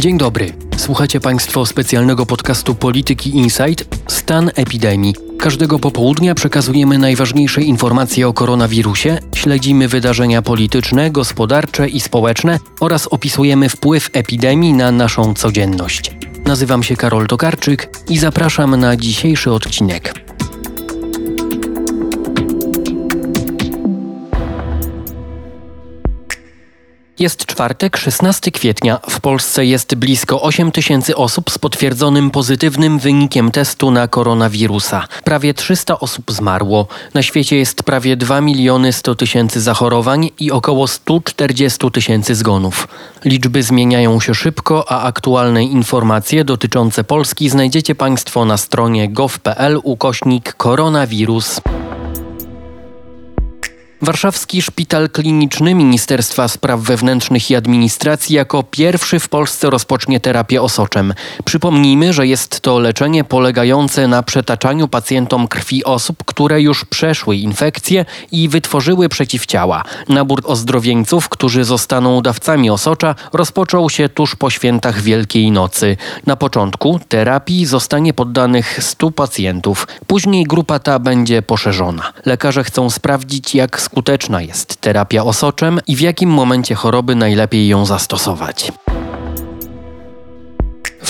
Dzień dobry. Słuchacie Państwo specjalnego podcastu Polityki Insight Stan epidemii. Każdego popołudnia przekazujemy najważniejsze informacje o koronawirusie, śledzimy wydarzenia polityczne, gospodarcze i społeczne oraz opisujemy wpływ epidemii na naszą codzienność. Nazywam się Karol Tokarczyk i zapraszam na dzisiejszy odcinek. Jest czwartek, 16 kwietnia. W Polsce jest blisko 8 tysięcy osób z potwierdzonym pozytywnym wynikiem testu na koronawirusa. Prawie 300 osób zmarło. Na świecie jest prawie 2 miliony 100 tysięcy zachorowań i około 140 tysięcy zgonów. Liczby zmieniają się szybko, a aktualne informacje dotyczące Polski znajdziecie Państwo na stronie gov.pl ukośnik koronawirus. Warszawski Szpital Kliniczny Ministerstwa Spraw Wewnętrznych i Administracji jako pierwszy w Polsce rozpocznie terapię osoczem. Przypomnijmy, że jest to leczenie polegające na przetaczaniu pacjentom krwi osób, które już przeszły infekcję i wytworzyły przeciwciała. Nabór ozdrowieńców, którzy zostaną dawcami osocza, rozpoczął się tuż po świętach Wielkiej Nocy. Na początku terapii zostanie poddanych 100 pacjentów. Później grupa ta będzie poszerzona. Lekarze chcą sprawdzić, jak skuteczna jest terapia osoczem i w jakim momencie choroby najlepiej ją zastosować.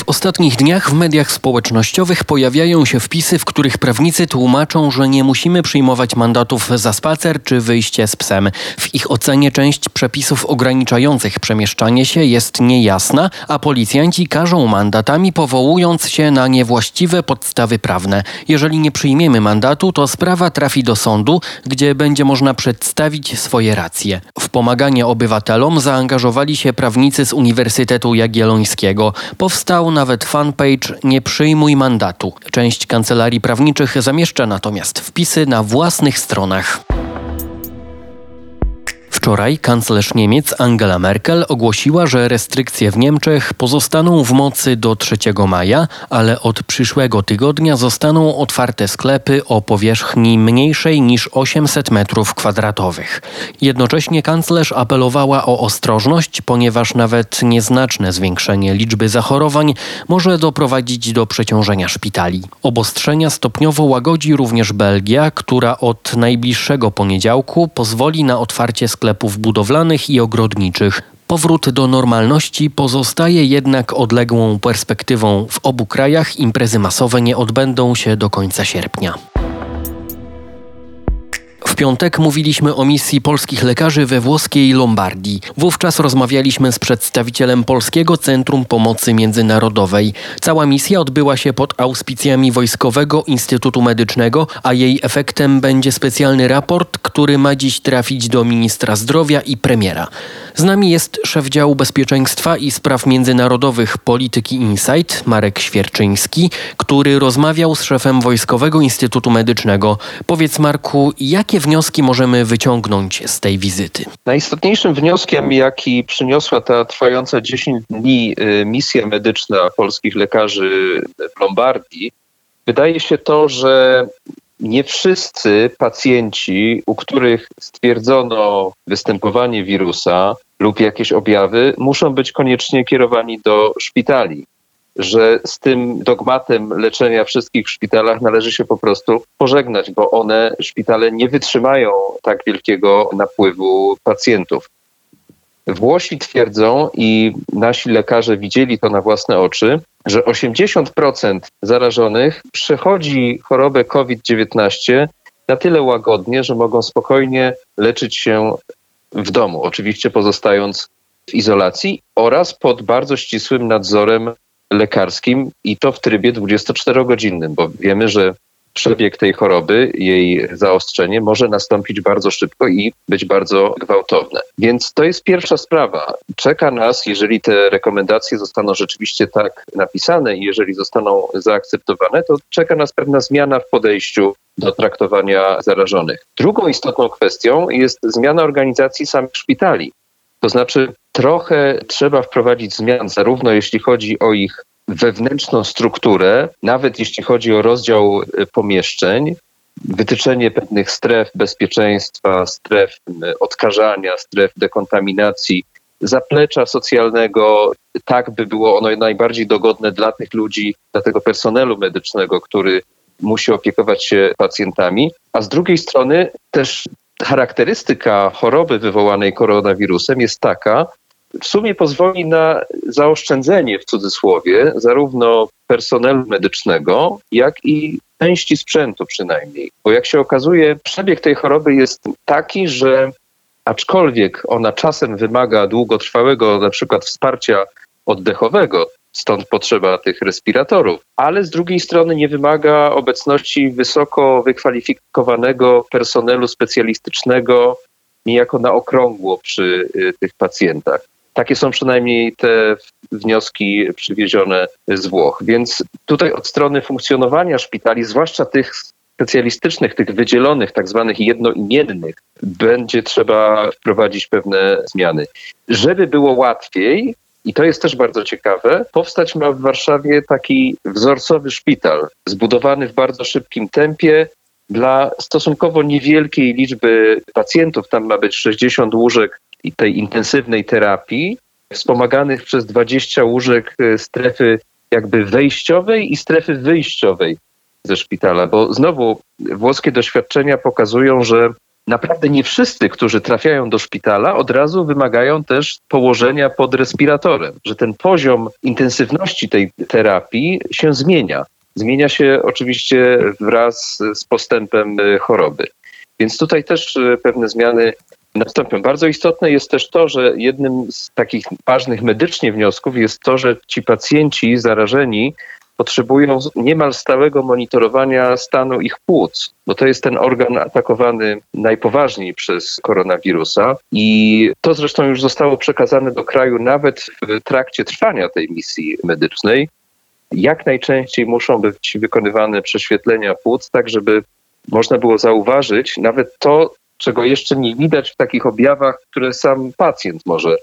W ostatnich dniach w mediach społecznościowych pojawiają się wpisy, w których prawnicy tłumaczą, że nie musimy przyjmować mandatów za spacer czy wyjście z psem. W ich ocenie część przepisów ograniczających przemieszczanie się jest niejasna, a policjanci karzą mandatami powołując się na niewłaściwe podstawy prawne. Jeżeli nie przyjmiemy mandatu, to sprawa trafi do sądu, gdzie będzie można przedstawić swoje racje. W pomaganie obywatelom zaangażowali się prawnicy z Uniwersytetu Jagiellońskiego. Powstał nawet fanpage Nie przyjmuj mandatu. Część kancelarii prawniczych zamieszcza natomiast wpisy na własnych stronach. Wczoraj kanclerz Niemiec Angela Merkel ogłosiła, że restrykcje w Niemczech pozostaną w mocy do 3 maja, ale od przyszłego tygodnia zostaną otwarte sklepy o powierzchni mniejszej niż 800 metrów kwadratowych. Jednocześnie kanclerz apelowała o ostrożność, ponieważ nawet nieznaczne zwiększenie liczby zachorowań może doprowadzić do przeciążenia szpitali. Obostrzenia stopniowo łagodzi również Belgia, która od najbliższego poniedziałku pozwoli na otwarcie sklepów sklepów budowlanych i ogrodniczych. Powrót do normalności pozostaje jednak odległą perspektywą. W obu krajach imprezy masowe nie odbędą się do końca sierpnia piątek mówiliśmy o misji polskich lekarzy we włoskiej Lombardii. Wówczas rozmawialiśmy z przedstawicielem Polskiego Centrum Pomocy Międzynarodowej. Cała misja odbyła się pod auspicjami Wojskowego Instytutu Medycznego, a jej efektem będzie specjalny raport, który ma dziś trafić do ministra zdrowia i premiera. Z nami jest szef działu bezpieczeństwa i spraw międzynarodowych Polityki Insight, Marek Świerczyński, który rozmawiał z szefem Wojskowego Instytutu Medycznego. Powiedz Marku, jakie wnioski możemy wyciągnąć z tej wizyty? Najistotniejszym wnioskiem, jaki przyniosła ta trwająca 10 dni y, misja medyczna polskich lekarzy w Lombardii, wydaje się to, że nie wszyscy pacjenci, u których stwierdzono występowanie wirusa lub jakieś objawy, muszą być koniecznie kierowani do szpitali że z tym dogmatem leczenia wszystkich w szpitalach należy się po prostu pożegnać, bo one, szpitale, nie wytrzymają tak wielkiego napływu pacjentów. Włosi twierdzą i nasi lekarze widzieli to na własne oczy, że 80% zarażonych przechodzi chorobę COVID-19 na tyle łagodnie, że mogą spokojnie leczyć się w domu, oczywiście pozostając w izolacji oraz pod bardzo ścisłym nadzorem lekarskim i to w trybie 24-godzinnym, bo wiemy, że przebieg tej choroby, jej zaostrzenie może nastąpić bardzo szybko i być bardzo gwałtowne. Więc to jest pierwsza sprawa. Czeka nas, jeżeli te rekomendacje zostaną rzeczywiście tak napisane i jeżeli zostaną zaakceptowane, to czeka nas pewna zmiana w podejściu do traktowania zarażonych. Drugą istotną kwestią jest zmiana organizacji samych szpitali. To znaczy, trochę trzeba wprowadzić zmian, zarówno jeśli chodzi o ich wewnętrzną strukturę, nawet jeśli chodzi o rozdział e, pomieszczeń, wytyczenie pewnych stref bezpieczeństwa, stref odkażania, stref dekontaminacji zaplecza socjalnego, tak by było ono najbardziej dogodne dla tych ludzi, dla tego personelu medycznego, który musi opiekować się pacjentami, a z drugiej strony też charakterystyka choroby wywołanej koronawirusem jest taka, w sumie pozwoli na zaoszczędzenie w cudzysłowie zarówno personelu medycznego, jak i części sprzętu przynajmniej. Bo jak się okazuje, przebieg tej choroby jest taki, że aczkolwiek ona czasem wymaga długotrwałego na przykład wsparcia oddechowego, stąd potrzeba tych respiratorów, ale z drugiej strony nie wymaga obecności wysoko wykwalifikowanego personelu specjalistycznego niejako na okrągło przy y, tych pacjentach. Takie są przynajmniej te wnioski przywiezione z Włoch. Więc tutaj od strony funkcjonowania szpitali, zwłaszcza tych specjalistycznych, tych wydzielonych, tak zwanych jednoimiennych, będzie trzeba wprowadzić pewne zmiany. Żeby było łatwiej, i to jest też bardzo ciekawe, powstać ma w Warszawie taki wzorcowy szpital, zbudowany w bardzo szybkim tempie dla stosunkowo niewielkiej liczby pacjentów. Tam ma być 60 łóżek tej intensywnej terapii, wspomaganych przez 20 łóżek e, strefy jakby wejściowej i strefy wyjściowej ze szpitala, bo znowu włoskie doświadczenia pokazują, że naprawdę nie wszyscy, którzy trafiają do szpitala, od razu wymagają też położenia pod respiratorem, że ten poziom intensywności tej terapii się zmienia. Zmienia się oczywiście wraz z postępem e, choroby. Więc tutaj też e, pewne zmiany nastąpią. Bardzo istotne jest też to, że jednym z takich ważnych medycznie wniosków jest to, że ci pacjenci zarażeni potrzebują niemal stałego monitorowania stanu ich płuc, bo to jest ten organ atakowany najpoważniej przez koronawirusa i to zresztą już zostało przekazane do kraju nawet w trakcie trwania tej misji medycznej. Jak najczęściej muszą być wykonywane prześwietlenia płuc, tak żeby można było zauważyć nawet to, czego jeszcze nie widać w takich objawach, które sam pacjent może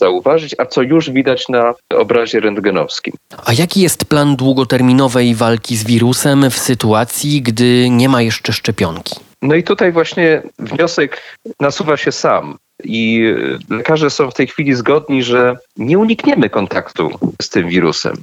zauważyć, a co już widać na obrazie rentgenowskim. A jaki jest plan długoterminowej walki z wirusem w sytuacji, gdy nie ma jeszcze szczepionki? No i tutaj właśnie wniosek nasuwa się sam. I lekarze są w tej chwili zgodni, że nie unikniemy kontaktu z tym wirusem.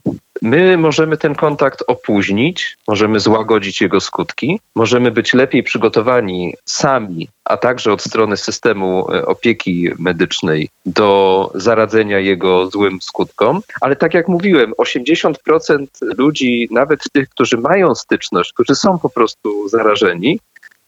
My możemy ten kontakt opóźnić, możemy złagodzić jego skutki, możemy być lepiej przygotowani sami, a także od strony systemu e, opieki medycznej do zaradzenia jego złym skutkom. Ale tak jak mówiłem, 80% ludzi, nawet tych, którzy mają styczność, którzy są po prostu zarażeni,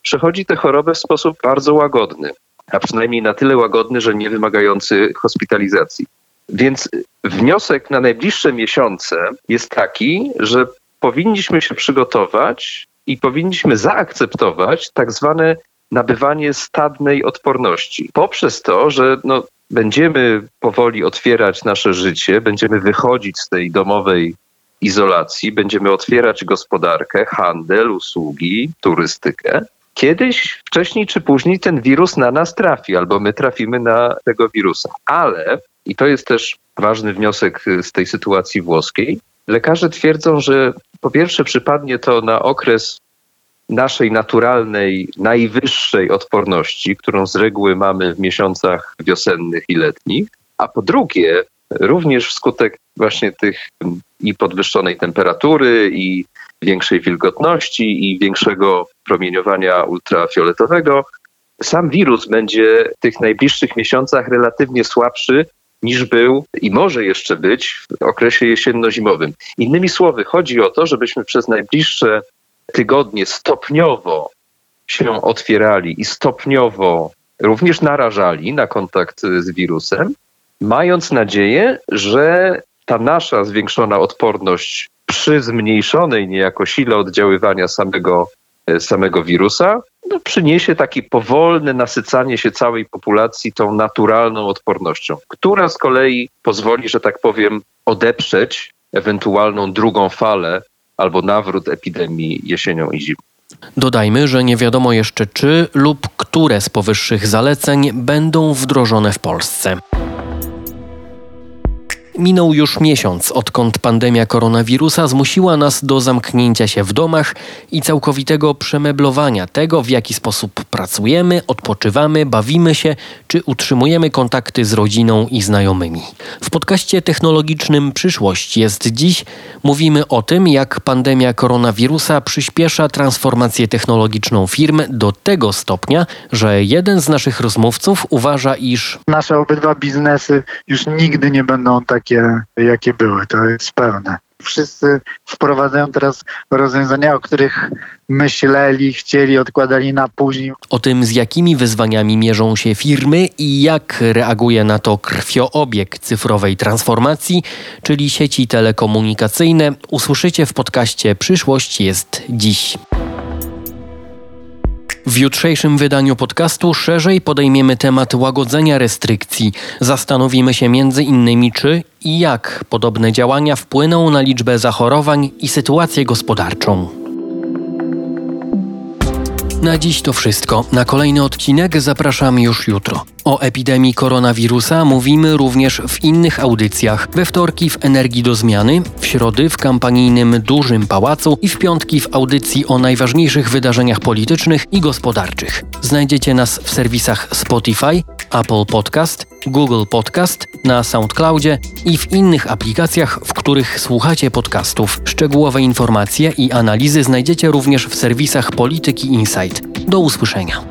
przechodzi tę chorobę w sposób bardzo łagodny, a przynajmniej na tyle łagodny, że nie wymagający hospitalizacji. Więc wniosek na najbliższe miesiące jest taki, że powinniśmy się przygotować i powinniśmy zaakceptować tak zwane nabywanie stadnej odporności. Poprzez to, że no, będziemy powoli otwierać nasze życie, będziemy wychodzić z tej domowej izolacji, będziemy otwierać gospodarkę, handel, usługi, turystykę. Kiedyś, wcześniej czy później ten wirus na nas trafi, albo my trafimy na tego wirusa. Ale i to jest też ważny wniosek y, z tej sytuacji włoskiej. Lekarze twierdzą, że po pierwsze przypadnie to na okres naszej naturalnej, najwyższej odporności, którą z reguły mamy w miesiącach wiosennych i letnich, a po drugie, również wskutek właśnie tych mm, i podwyższonej temperatury, i większej wilgotności, i większego promieniowania ultrafioletowego, sam wirus będzie w tych najbliższych miesiącach relatywnie słabszy niż był i może jeszcze być w okresie jesienno-zimowym. Innymi słowy, chodzi o to, żebyśmy przez najbliższe tygodnie stopniowo się otwierali i stopniowo również narażali na kontakt z wirusem, mając nadzieję, że ta nasza zwiększona odporność przy zmniejszonej niejako sile oddziaływania samego, samego wirusa no, przyniesie takie powolne nasycanie się całej populacji tą naturalną odpornością, która z kolei pozwoli, że tak powiem, odeprzeć ewentualną drugą falę albo nawrót epidemii jesienią i zimą. Dodajmy, że nie wiadomo jeszcze czy lub które z powyższych zaleceń będą wdrożone w Polsce. Minął już miesiąc, odkąd pandemia koronawirusa zmusiła nas do zamknięcia się w domach i całkowitego przemeblowania tego, w jaki sposób pracujemy, odpoczywamy, bawimy się czy utrzymujemy kontakty z rodziną i znajomymi. W podcaście technologicznym Przyszłość jest dziś mówimy o tym, jak pandemia koronawirusa przyspiesza transformację technologiczną firm do tego stopnia, że jeden z naszych rozmówców uważa, iż nasze obydwa biznesy już nigdy nie będą takie, jakie były. To jest pewne. Wszyscy wprowadzają teraz rozwiązania, o których myśleli, chcieli, odkładali na później. O tym, z jakimi wyzwaniami mierzą się firmy i jak reaguje na to krwioobieg cyfrowej transformacji, czyli sieci telekomunikacyjne, usłyszycie w podcaście Przyszłość jest dziś. W jutrzejszym wydaniu podcastu szerzej podejmiemy temat łagodzenia restrykcji. Zastanowimy się między innymi, czy i jak podobne działania wpłyną na liczbę zachorowań i sytuację gospodarczą. Na dziś to wszystko. Na kolejny odcinek zapraszam już jutro. O epidemii koronawirusa mówimy również w innych audycjach. We wtorki w Energii do Zmiany, w środy w kampanijnym Dużym Pałacu i w piątki w audycji o najważniejszych wydarzeniach politycznych i gospodarczych. Znajdziecie nas w serwisach Spotify, Apple Podcast, Google Podcast, na SoundCloudzie i w innych aplikacjach, w których słuchacie podcastów. Szczegółowe informacje i analizy znajdziecie również w serwisach Polityki Insight. Do usłyszenia.